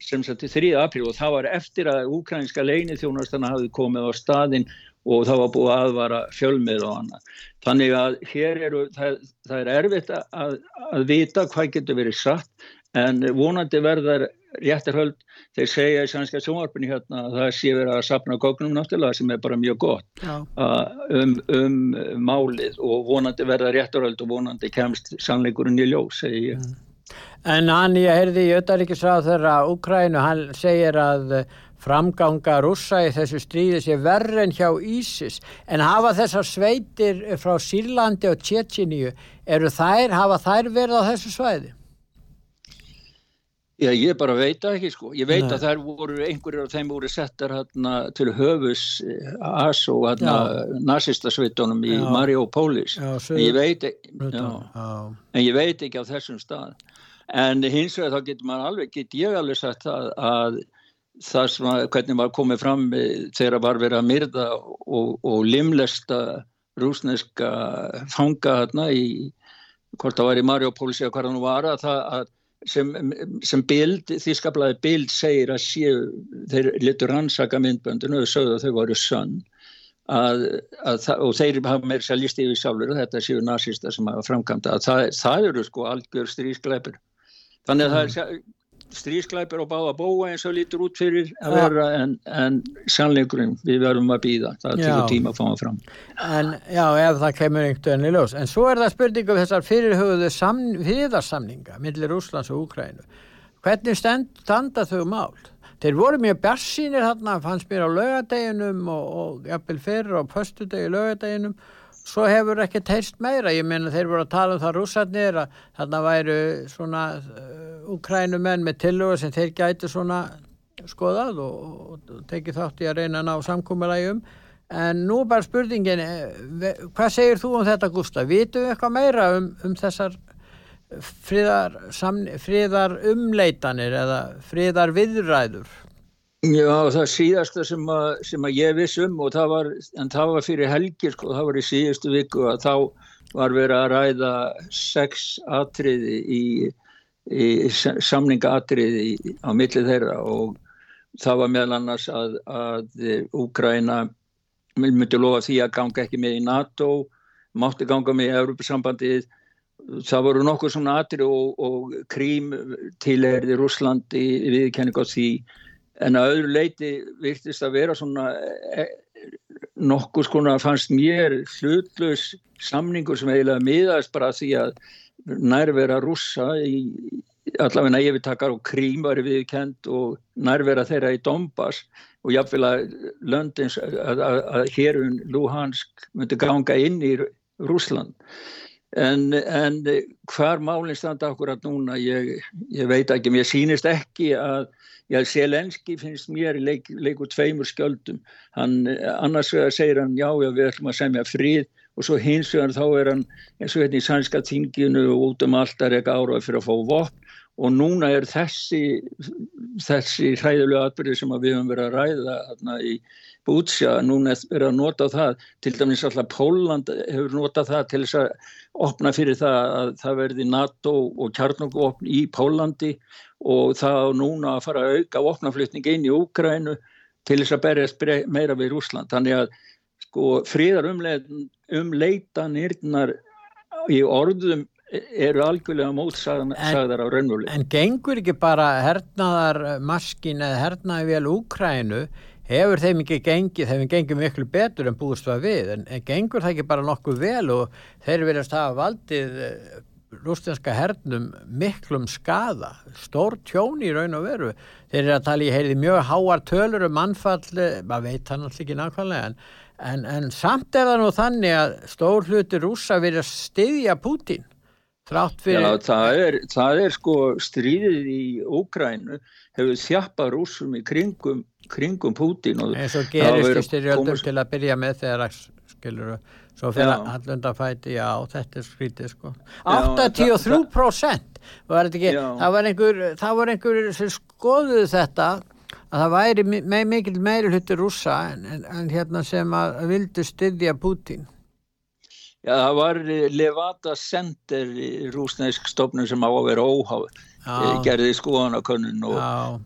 sem sagt 3. apríl og það var eftir að úkrænska leini þjónastana hafði komið á staðin og það var búið aðvara fjölmið og annað. Þannig að hér eru, það, það er erfitt að, að vita hvað getur verið satt en vonandi verðar réttarhöld, þeir segja í sannska sjónvarpinu hérna að það sé verið að sapna góknum náttúrulega sem er bara mjög gott um, um málið og vonandi verðar réttarhöld og vonandi kemst sannleikurinn í ljós, segi ég. En hann, ég heyrði í Ötaríkisráð þeirra Úkrænu, hann segir að framganga rússa í þessu stríði sé verri en hjá Ísis en hafa þessar sveitir frá Sýrlandi og Tjetjiníu eru þær, hafa þær verið á þessu svæði? Já, ég bara veit ekki sko. Ég veit Nei. að þær voru, einhverjir af þeim voru settar hérna til höfus eh, AS og hérna nazistasvittunum í Mariupólis. En ég veit ekki, en ég veit ekki á þessum stað. En hins vegar þá getur maður alveg, get ég alveg sagt að, að það sem að, hvernig maður komið fram þegar var verið að myrða og, og limlesta rúsneska fanga hérna í, hvort það var í Mariupólis eða hvað það nú var að það að sem, sem bild, þýskablaði bild segir að séu, þeir litur rannsaka myndböndinu og sögðu að þau voru sönn að, að, og þeir hafa meira sér líst yfir sjálfur og þetta séu nazista sem hafa framkvæmda að það, það eru sko algjör strískleipur þannig að mm. það er strísklæpir og báða bóa eins og lítur út fyrir að vera en, en sannleikurinn við verðum að býða það tekur tíma að fá það fram. En já, ef það kemur einhvern veginn í ljós. En svo er það spurning um þessar fyrirhugðu fyrirðarsamninga millir Úslands og Úkrænu hvernig standa þau mál? Þeir voru mjög bjarsínir þarna fannst mér á lögadeginum og, og jafnvel fyrir á pöstudegi lögadeginum svo hefur ekki teist meira, ég meina þeir voru að tala um það rússarnir að þarna væru svona ukrænumenn með tillögur sem þeir gæti svona skoðað og, og tekið þátt í að reyna að ná samkúmulægjum en nú bara spurningin eh, hvað segir þú um þetta Gustaf? Vitu við eitthvað meira um, um þessar friðar umleitanir eða friðar viðræður? Já það síðasta sem að, sem að ég viss um og það var, en það var fyrir helgir sko, það var í síðustu viku að þá var verið að ræða sex atriði í samningaatriði á millið þeirra og það var meðal annars að, að Úgræna myndi lofa því að ganga ekki með í NATO, mátti ganga með í Európa-sambandið. Það voru nokkuð svona atrið og, og krím tilherði Rúslandi viðkenning á því en að öðru leiti virtist að vera svona e, nokkuð skona fannst mér hlutlaus samningur sem eiginlega miðast bara því að nærvera rússa í allavegna yfirtakar og krím var viðkend og nærvera þeirra í Donbass og jáfnvel að löndins að, að, að hérun Luhansk myndi ganga inn í Rúsland en, en hvar málinn standa akkurat núna ég, ég veit ekki, mér sínist ekki að Já, Selenski finnst mér leik, leiku tveimur skjöldum. Hann, annars segir hann, já, já, við ætlum að semja frið og svo hins vegar þá er hann eins og hérna í sænska þinginu og út um alltaf eitthvað árað fyrir að fá vopn og núna er þessi þessi hræðilega atbyrði sem við höfum verið að ræða hérna í Bútsja, núna er að nota það til dæmis alltaf Póland hefur notað það til þess að opna fyrir það að það verði NATO og kjarnokvopn í Pólandi og það núna að fara að auka vopnaflutning inn í Úgrænu til þess að berjast meira við Rúsland. Þannig að sko fríðar umleitanirnar í orðum eru algjörlega mótsagðar á raunvölu. En gengur ekki bara hernaðar maskin eða hernaði vel Úkrænu hefur þeim ekki gengið, þeim gengið miklu betur en búist það við, en, en gengur það ekki bara nokkuð vel og þeir verðast hafa valdið eh, rústinska hernum miklum skada, stór tjón í raun og veru. Þeir eru að tala í heyrði mjög háar tölur um mannfalli, maður veit hann alltaf ekki nákvæmlega en En, en samt er það nú þannig að stór hluti rúsa verið að styðja Pútín fyrir... Já, það er, það er sko stríðið í Ógrænu hefur þjappa rúsum í kringum, kringum Pútín. En svo gerist í styrjöldum til að byrja með þegar skilur svo fyrir allundafæti, já, þetta er skrítið sko. 83% var þetta ekki, það var einhver, það var einhver sem skoðuð þetta að það væri me mikil meiri hluti rúsa en, en, en hérna sem að vildu styðja Putin Já, það var Levada Center í rúsnæsk stofnum sem á að vera óháð. Gerði skoðanakönnun og,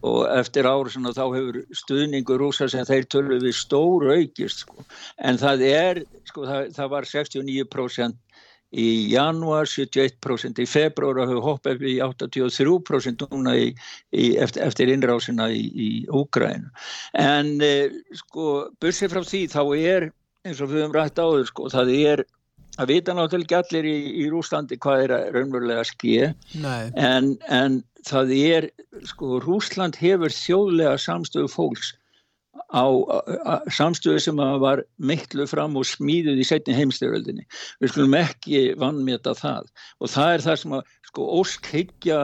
og eftir ára þá hefur stuðningu rúsa sem þeir tölur við stóru aukist sko. en það er, sko, það, það var 69% í januar 71% í februar og hefur hoppað í 83% núna í, í, eftir, eftir innrásina í, í Úgræn en eh, sko bursið frá því þá er eins og við höfum rætt áður sko það er að vita náttúrulega ekki allir í, í Rúslandi hvað er að raunverulega skje en, en það er sko Rúsland hefur þjóðlega samstöðu fólks á samstöðu sem var mittlu fram og smíðuð í setni heimstyröldinni. Við skulum ekki vannmeta það. Og það er það sem að sko óskhyggja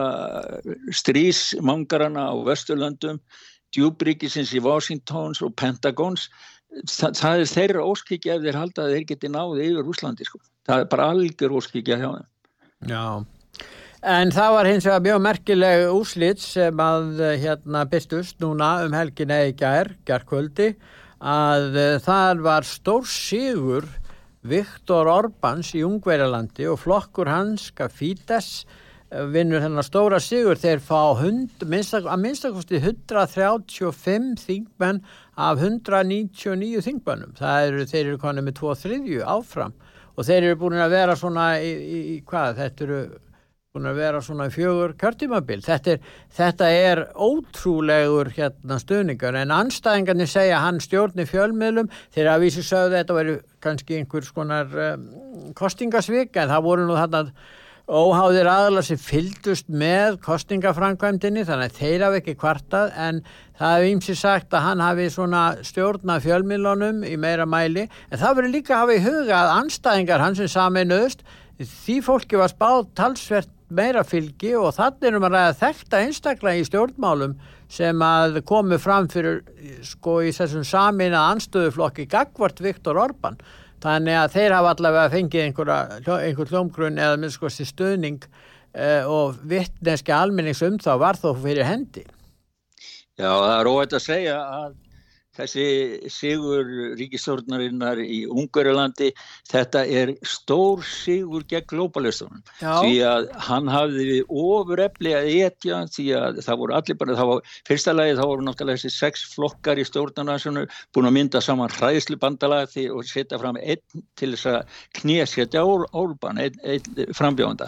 strísmangarana á Vesturlandum, djúbríkisins í Washingtons og Pentagons, það, það er þeirra óskhyggja ef þeir halda að þeir geti náði yfir Úslandi sko. Það er bara algjör óskhyggja hjá þeim. Já. En það var hins vegar mjög merkileg úslit sem að eh, hérna byrstust núna um helgin eða gær, gærkvöldi, að uh, það var stór sigur Viktor Orbáns í Ungverjalandi og flokkur hans, Gafítes, eh, vinnur þennan stóra sigur þeir fá hund, minnstakosti 135 þingmenn af 199 þingmennum. Það eru, þeir eru konið með 2-3 áfram og þeir eru búin að vera svona í, í, í hvað, þetta eru búin að vera svona fjögur kjörtímabil. Þetta, þetta er ótrúlegur hérna stöðningar en anstæðingarnir segja hann stjórni fjölmiðlum þegar að vísi sögðu þetta veru kannski einhvers konar um, kostingasvik en það voru nú þarna óháðir aðla sem fyldust með kostingafrankvæmdini þannig að þeir hafi ekki kvartað en það hefði ímsi sagt að hann hafi svona stjórna fjölmiðlunum í meira mæli. En það verið líka hafa í huga að anstæðingar hans sem saminuðust því fólki var spáð talsvert meira fylgi og þannig erum að ræða þekta einstaklega í stjórnmálum sem að komu fram fyrir sko í þessum samin að anstöðuflokki Gagvart Viktor Orban þannig að þeir hafa allavega fengið einhver hljómgrunn eða með sko stöðning eh, og vittneski almennings um þá var þó fyrir hendi. Já það er óætt að segja að þessi sigur ríkistórnarinnar í Ungarlandi þetta er stór sigur gegn globalistunum því að hann hafði ofurefli að etja því að það voru allir bara það var, fyrsta lagi þá voru náttúrulega þessi sex flokkar í stjórnarnarsunu búin að mynda saman hræðslu bandalagi og setja fram einn til þess að knésetja Órban, einn ein frambjóðanda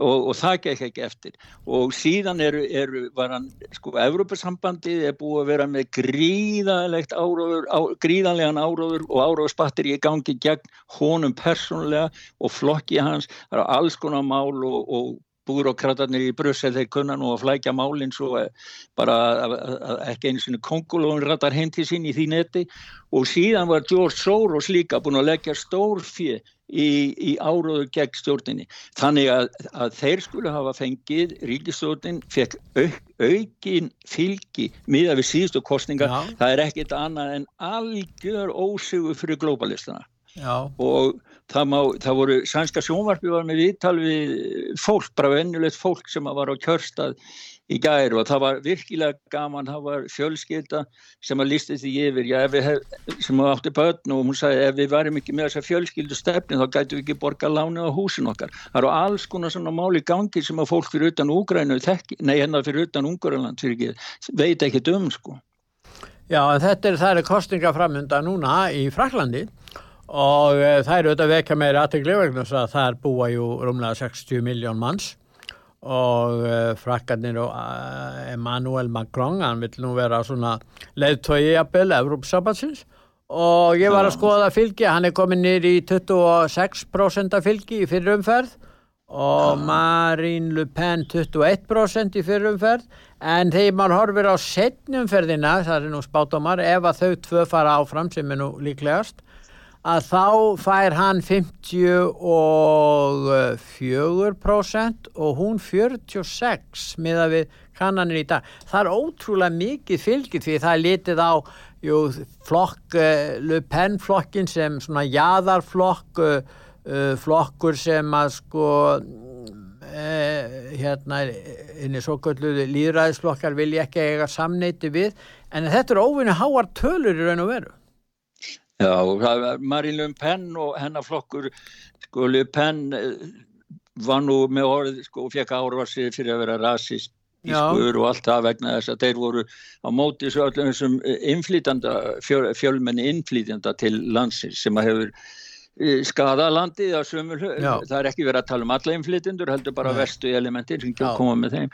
og, og það gekk ekki eftir. Og síðan eru, eru var hann, sko, Evrópussambandið er búið að vera með gríðanlegt áróður, á, gríðanlegan áróður og áróðsbattir í gangi gegn honum persónulega og flokki hans, það er alls konar mál og, og búrókratarnir í Brussel þeir kunna nú að flækja málinn svo bara ekki einu svona kongulóin ratar hendi sín í því neti og síðan var George Soros líka búin að leggja stór fyrir í, í áróðu gegn stjórninni. Þannig að, að þeir skulle hafa fengið, ríkistjórnin fekk auk, aukin fylgi miða við síðustu kostninga, Já. það er ekkit annað en algjör ósigur fyrir globalistana. Já. Og það, má, það voru, sænska sjónvarpi var með viðtal við fólk, bara vennulegt fólk sem var á kjörstað í gæri og það var virkilega gaman, það var fjölskylda sem að lísti því yfir, já, hef, sem átti börn og hún sagði ef við varum ekki með þessa fjölskyldu stefni þá gætu við ekki borga láni á húsin okkar. Það eru alls konar svona máli gangi sem að fólk fyrir utan Úgrænu, nei hennar fyrir utan Ungarland veit ekki um sko. Já, þetta er, það er kostinga framönda núna í Fraklandi og e, það eru auðvitað vekja meira aðtegli vegna þess að það er búa jú rúmlega 60 miljón manns. Og uh, frakkarnir og uh, Emmanuel Macron hann vil nú vera svona leðtögi jafnvel, Evrópsabatsins og ég var að skoða fylgi hann er komin nýr í 26% fylgi í fyrirumferð og. Marine Le Pen 21% í fyrirumferð en þegar maður horfir á setnumferðina, það er nú spátumar ef að þau tvö fara áfram sem er nú líklegast að þá fær hann 54% og hún 46% með að við kannanir í dag. Það er ótrúlega mikið fylgið því það er litið á jú, flokk, uh, Le Pen flokkin sem svona jæðarflokk, uh, uh, flokkur sem að sko hérna inn í svo kölluðu líðræðisflokkar vilja ekki eiga samneiti við en þetta er óvinni háar tölur í raun og veru. Já, Marine Le Pen og hennaflokkur, sko, Le Pen eh, var nú með orð, sko, og fekk árafarsi fyrir að vera rasist í skur og allt það vegna þess að þeir voru á móti svo öllum þessum fjöl, fjölmenni inflýtanda til landsins sem að hefur skada landið á sömul það er ekki verið að tala um alla inflytindur heldur bara Nei. vestu elementir sem koma með þeim.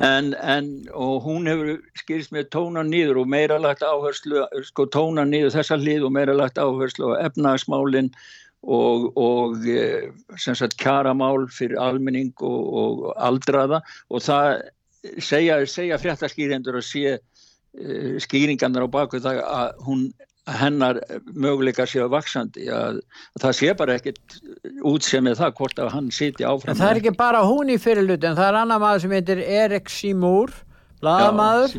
En, en og hún hefur skilst með tóna nýður og meira lagt áherslu sko tóna nýður þessa hlið og meira lagt áherslu á efnagsmálin og, og e, sem sagt kjaramál fyrir almenning og, og aldraða. Og það segja, segja fréttaskýrendur að sé uh, skýringarnar á baku það að hún hennar möguleika séu vaksandi að, að það sé bara ekkit út sem er það hvort að hann siti áfram en það er ekki bara hún í fyrirlut en það er annar maður sem heitir Erik Simúr bladamadur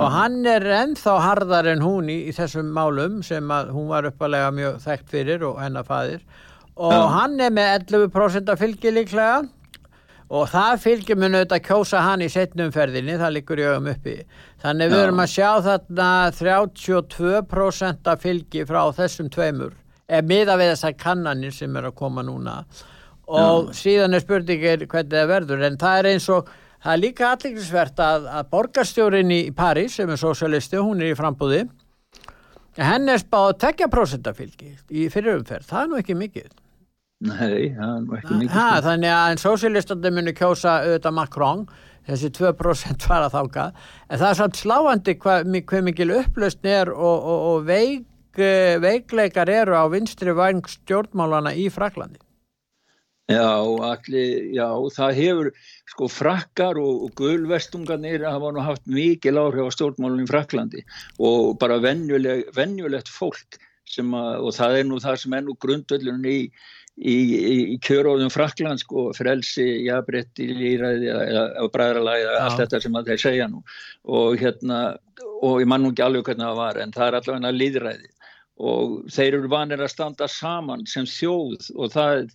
og hann er ennþá hardar en hún í, í þessum málum sem að hún var uppalega mjög þekkt fyrir og hennar fadir og Já. hann er með 11% fylgi líklega og það fylgjum við auðvitað að kjósa hann í setnumferðinni, það likur ég um uppi. Þannig við erum að sjá þarna 32% fylgi frá þessum tveimur eða miða við þessar kannanir sem er að koma núna. Og Já. síðan er spurningir hvernig það verður en það er eins og það er líka alliklisvert að, að borgarstjórin í París sem er sosialisti, hún er í frambúði henn er spáð 2% fylgi í fyrirumferð, það er nú ekki mikið Nei, það er ekki mikið. Ha, þannig að en sósílistandi muni kjósa auðvitað Macron, þessi 2% fara þáka, en það er svolítið sláandi hvað, hvað mikil upplöst er og, og, og veik, veikleikar eru á vinstri vang stjórnmálana í Fraklandi. Já, allir, já, það hefur, sko, frakkar og, og gulvestungarnir hafa nú haft mikil áhrif á stjórnmálunum í Fraklandi og bara venjuleg, venjulegt fólk að, og það er nú það sem er nú grundöllun í í, í kjöróðum Frakland sko, frelsi, jafnbreytti, líræði og bræðralæði, allt þetta sem þeir segja nú. Og hérna og ég man nú ekki alveg hvernig það var en það er allavega líðræði og þeir eru vanir að standa saman sem þjóð og það,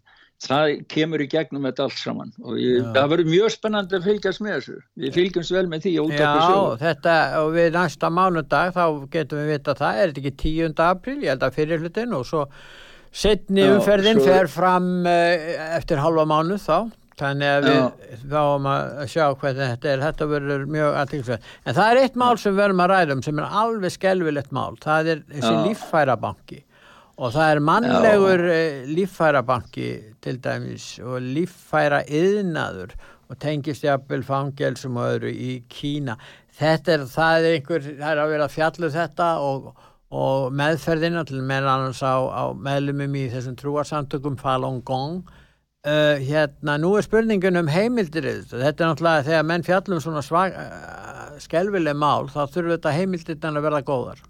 það kemur í gegnum þetta allt saman. Og ég, það verður mjög spennandi að fylgjast með þessu. Við fylgjumst vel með því Já, þetta og við næsta mánudag þá getum við vita það, er þetta ekki 10. apríl, ég held að fyrir hlutin og svo Setni umferðin svo... fer fram uh, eftir halva mánu þá. Þannig að við fáum að sjá hvað þetta er, þetta verður mjög aðtilsvægt, en það er eitt mál sem við verðum að ræða um sem er alveg skelvilegt mál. Það er þessi líffærabanki og það er mannlegur. Eh, líffærabanki til dæmis og líffæra yðnaður og tengist jafnvel fangelsum og öðru í Kína. Þetta er, það er einhver, það er að vera fjallu um þetta og og meðferðina til meðan hans á, á meðlumum í þessum trúarsamtökum Falun Gong. Uh, hérna nú er spurningun um heimildir þetta er náttúrulega þegar menn fjallum svona svag, uh, skelvileg mál þá þurfur þetta heimildirna að verða góðar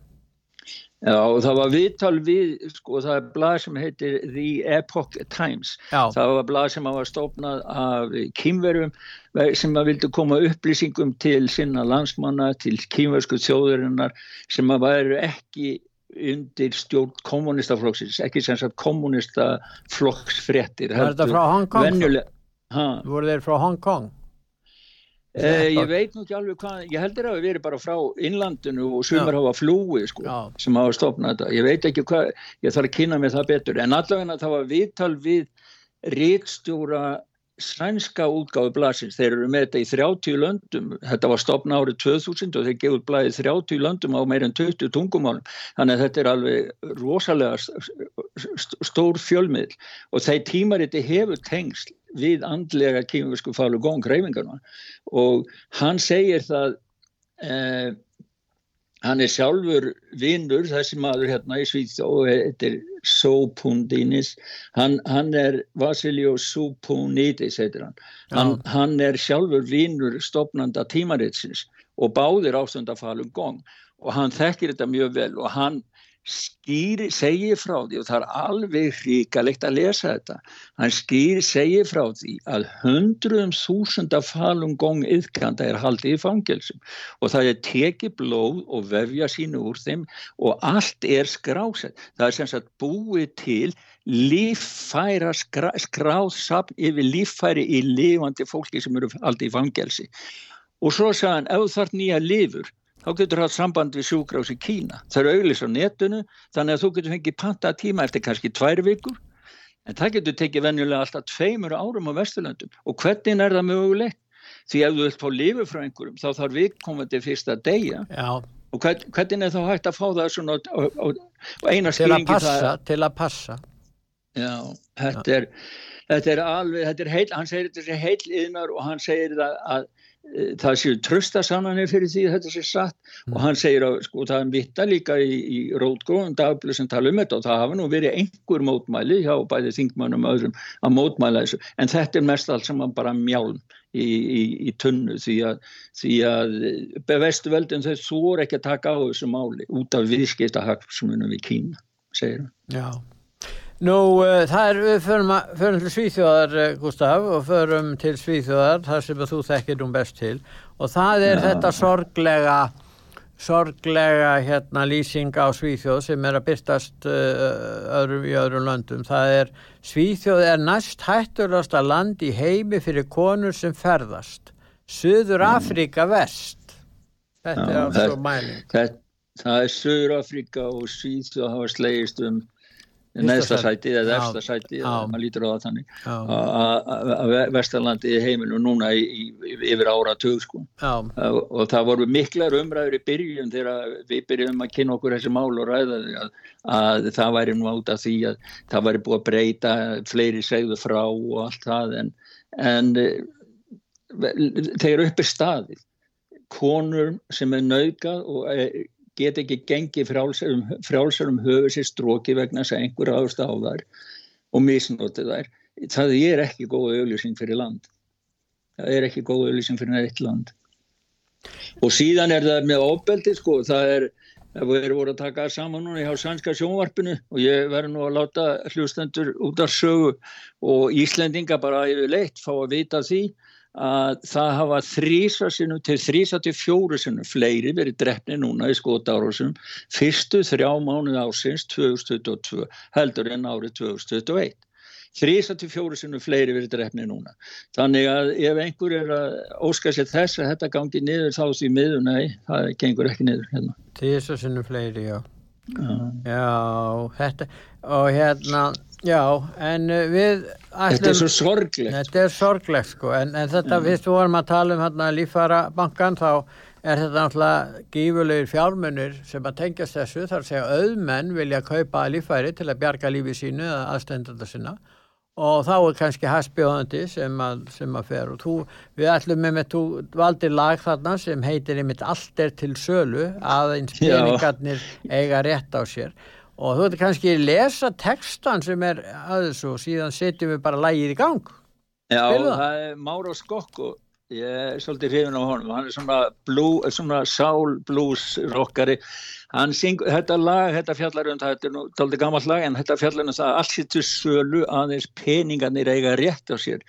Já og það var viðtal við sko það er blað sem heitir The Epoch Times Já. það var blað sem var stofnað af kýmverum sem að vildu koma upplýsingum til sinna landsmanna til kýmversku þjóðurinnar sem að væru ekki undir stjórn kommunistaflokksins ekki sem sagt kommunistaflokksfrettir Var þetta frá Hong Kong? Voru þeir frá Hong Kong? Eh, ég veit nú ekki alveg hvað, ég heldur að við erum bara frá innlandinu og sumar hafa flúi sko, sem hafa stopnað þetta, ég veit ekki hvað, ég þarf að kynna mig það betur, en allavega það var viðtal við ríkstjóra sænska útgáðu blasins, þeir eru með þetta í 30 löndum, þetta var stopna árið 2000 og þeir gefur blæðið 30 löndum á meirinn 20 tungumálum, þannig að þetta er alveg rosalega stór fjölmiðl og þeir tímariti hefur tengsl við andlega kýmversku fálu góðan greifingarna og hann segir það eh, hann er sjálfur vinnur þessi maður hérna í Svíþ og þetta er Sopundinis hann, hann er Vasilio Sopunidis heitir hann. hann hann er sjálfur vinnur stopnanda tímaritsins og báðir ástundafalum gong. Og hann þekkir þetta mjög vel og hann skýri, segi frá því og það er alveg hríkalegt að lesa þetta. Hann skýri, segi frá því að hundruðum þúsunda falum gong yðkanda er haldið í fangelsum. Og það er tekið blóð og vefja sínu úr þeim og allt er skrásett. Það er sem sagt búið til líffæra skráð sapn yfir líffæri í lifandi fólki sem eru haldið í fangelsi. Og svo sagðan ef þart nýja lifur þá getur það samband við sjúkrás í Kína. Það eru auðlis á netinu þannig að þú getur fengið panta tíma eftir kannski tvær vikur en það getur tekið venjulega alltaf tveimur árum á Vesturlandum og hvernig er það mögulegt? Því ef þú vilt fá lifu frá einhverjum þá þarf viðkomandi fyrst að deyja Já. og hvern, hvernig er þá hægt að fá það svona og, og eina skýringi það Til að passa Já, þetta er þetta er alveg, þetta er heil, hann segir þetta er heil yðnar og hann segir það að það séu tröstasannanir fyrir því þetta sé satt mm. og hann segir að sko það er vitta líka í, í rótgóðum dagblöð sem tala um þetta og það hafa nú verið einhver mótmæli hjá bæði þingmannum og öðrum að mótmæla þessu en þetta er mest allt sem bara mjálm í, í, í tunnu því að, því að bevestu veldin þau þór ekki að taka á þessu máli út af viðskipta hagsmunum við Kína, segir hann. Já. Nú, uh, það er, við förum, að, förum til Svíþjóðar, uh, Gustaf, og förum til Svíþjóðar, þar sem þú þekkir um best til, og það er ja. þetta sorglega, sorglega hérna lýsing á Svíþjóð sem er að byrtast uh, öðrum, í öðrum löndum. Það er, Svíþjóð er næst hætturasta land í heimi fyrir konur sem ferðast. Suður Afríka vest. Þetta ja, er alveg mæling. Það, það er Suður Afríka og Svíþjóð hafa slegist um neðsta sæti. eða efsta sæti maður lítur á það þannig. Að Vesturlandi í heiminu núna í, í, yfir ára tög sko. og það voru miklar umræður í byrjun þegar við byrjum að kynna okkur þessi mál og ræða að, að það væri nú át af því að það væri búið að breyta fleiri segðu frá og allt það en, en þegar upp er staðið konur sem er naukað og er get ekki gengið frjálsarum, frjálsarum höfu sér stróki vegna þess að einhver áðurst á þær og misnótið þær. Það er ekki góða auðlýsing fyrir land. Það er ekki góða auðlýsing fyrir nætt land. Og síðan er það með ofbeldi, sko, það er, við erum voruð að taka saman núna í hálfsænska sjónvarpinu og ég verður nú að láta hlustendur út af sögu og Íslendinga bara yfir leitt fá að vita því að það hafa þrísa sinnum til þrísa til fjóru sinnum fleiri verið drefni núna í skótárásum fyrstu þrjá mánuð ásins 2022 heldur en árið 2021 þrísa til fjóru sinnum fleiri verið drefni núna. Þannig að ef einhver er að óska sér þess að þetta gangi niður þá því miður, nei, það gengur ekki niður hérna. Þrísa sinnum fleiri, já. Já, já þetta og hérna Já, en uh, við... Ætlum, þetta er svo sorglegt. Þetta er sorglegt, sko, en, en þetta, mm. við vorum að tala um hérna lífarabankan, þá er þetta náttúrulega gífulegir fjármunir sem að tengjast þessu, þar segja auðmenn vilja kaupa lífæri til að bjarga lífið sínu eða aðstendanda sinna og þá er kannski hasbjóðandi sem að, sem að fer og þú, við ætlum með með, þú valdir lag þarna sem heitir einmitt allt er til sölu aðeins peningarnir eiga rétt á sér og þú veit kannski lesa textan sem er aðeins og síðan setjum við bara lægið í gang Já, það? það er Mára Skokko ég er svolítið hrifin á honum hann er svona, blue, svona soul blues rockari hann syng, þetta lag, þetta fjallar um þetta er nú tóldi gammalt lag en þetta fjallar um það allt sittur sölu aðeins peningarnir eiga rétt á sér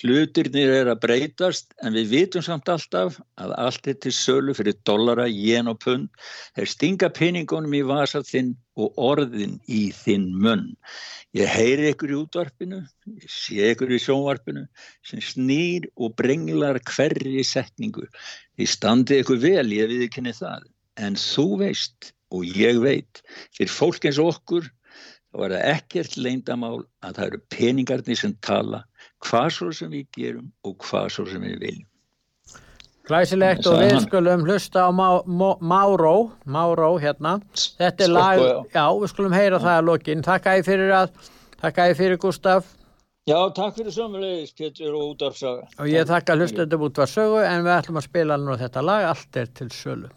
Hlutirnir er að breytast en við vitum samt alltaf að allt er til sölu fyrir dollara, jen og pund. Þeir stinga peningunum í vasa þinn og orðin í þinn munn. Ég heyri ykkur í útvarpinu, ég sé ykkur í sjónvarpinu sem snýr og brenglar hverri setningu. Þið standi ykkur vel, ég við ekki niður það. En þú veist og ég veit, fyrir fólk eins og okkur, þá er það ekkert leindamál að það eru peningarnir sem tala hvað svo sem við gerum og hvað svo sem við viljum. Glæsilegt og við skulum hlusta á Máró, Máró hérna, þetta er lag, já við skulum heyra það að lokin, takk æði fyrir að, takk æði fyrir Gustaf. Já, takk fyrir sömulegis, Petur og útvarsaga. Og ég takk að hlustendum útvarsögu en við ætlum að spila nú þetta lag, allt er til sölu.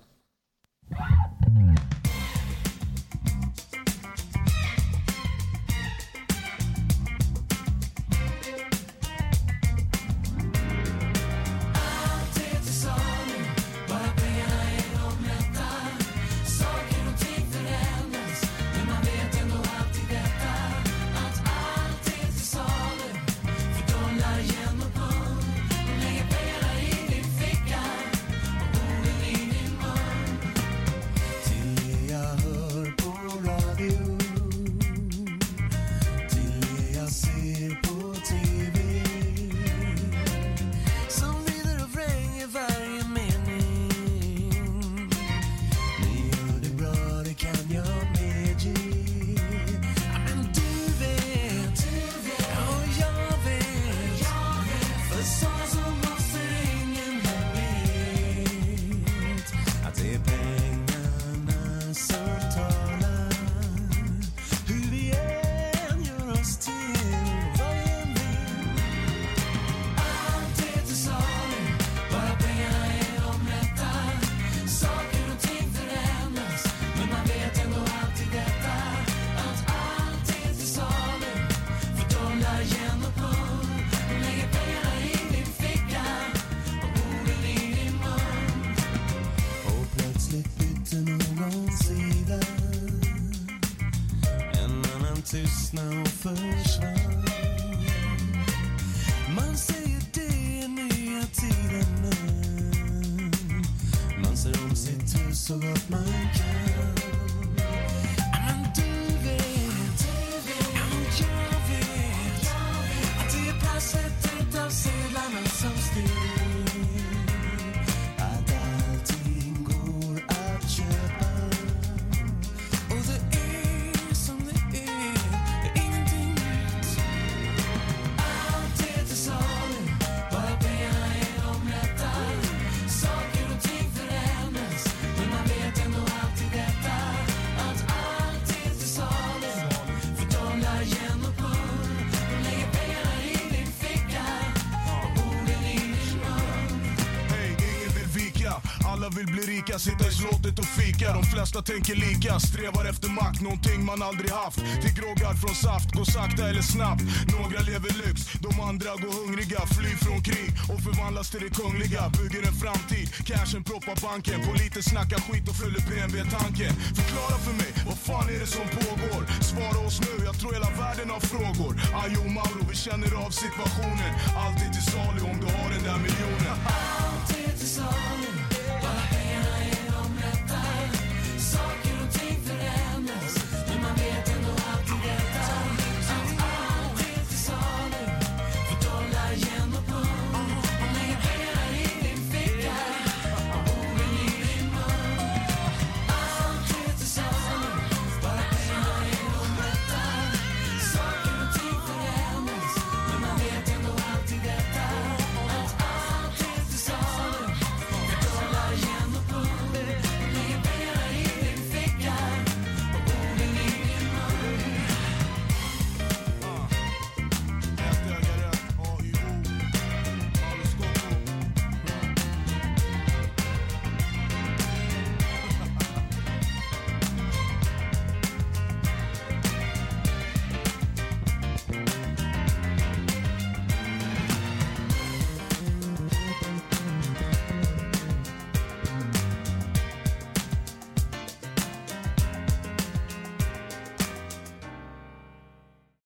Rika, sitta i slottet och fika. De flesta tänker lika, strävar efter makt, någonting man aldrig haft. Till groggar från saft, gå sakta eller snabbt. Några lever lyx, de andra går hungriga. Flyr från krig och förvandlas till det kungliga. Bygger en framtid, cashen proppar banken. Politer snackar skit och fyller BMW-tanken. Förklara för mig, vad fan är det som pågår? Svara oss nu, jag tror hela världen har frågor. Ayo Mauro, vi känner av situationen. Allt är till salu om du har den där miljonen. Allt är till salu,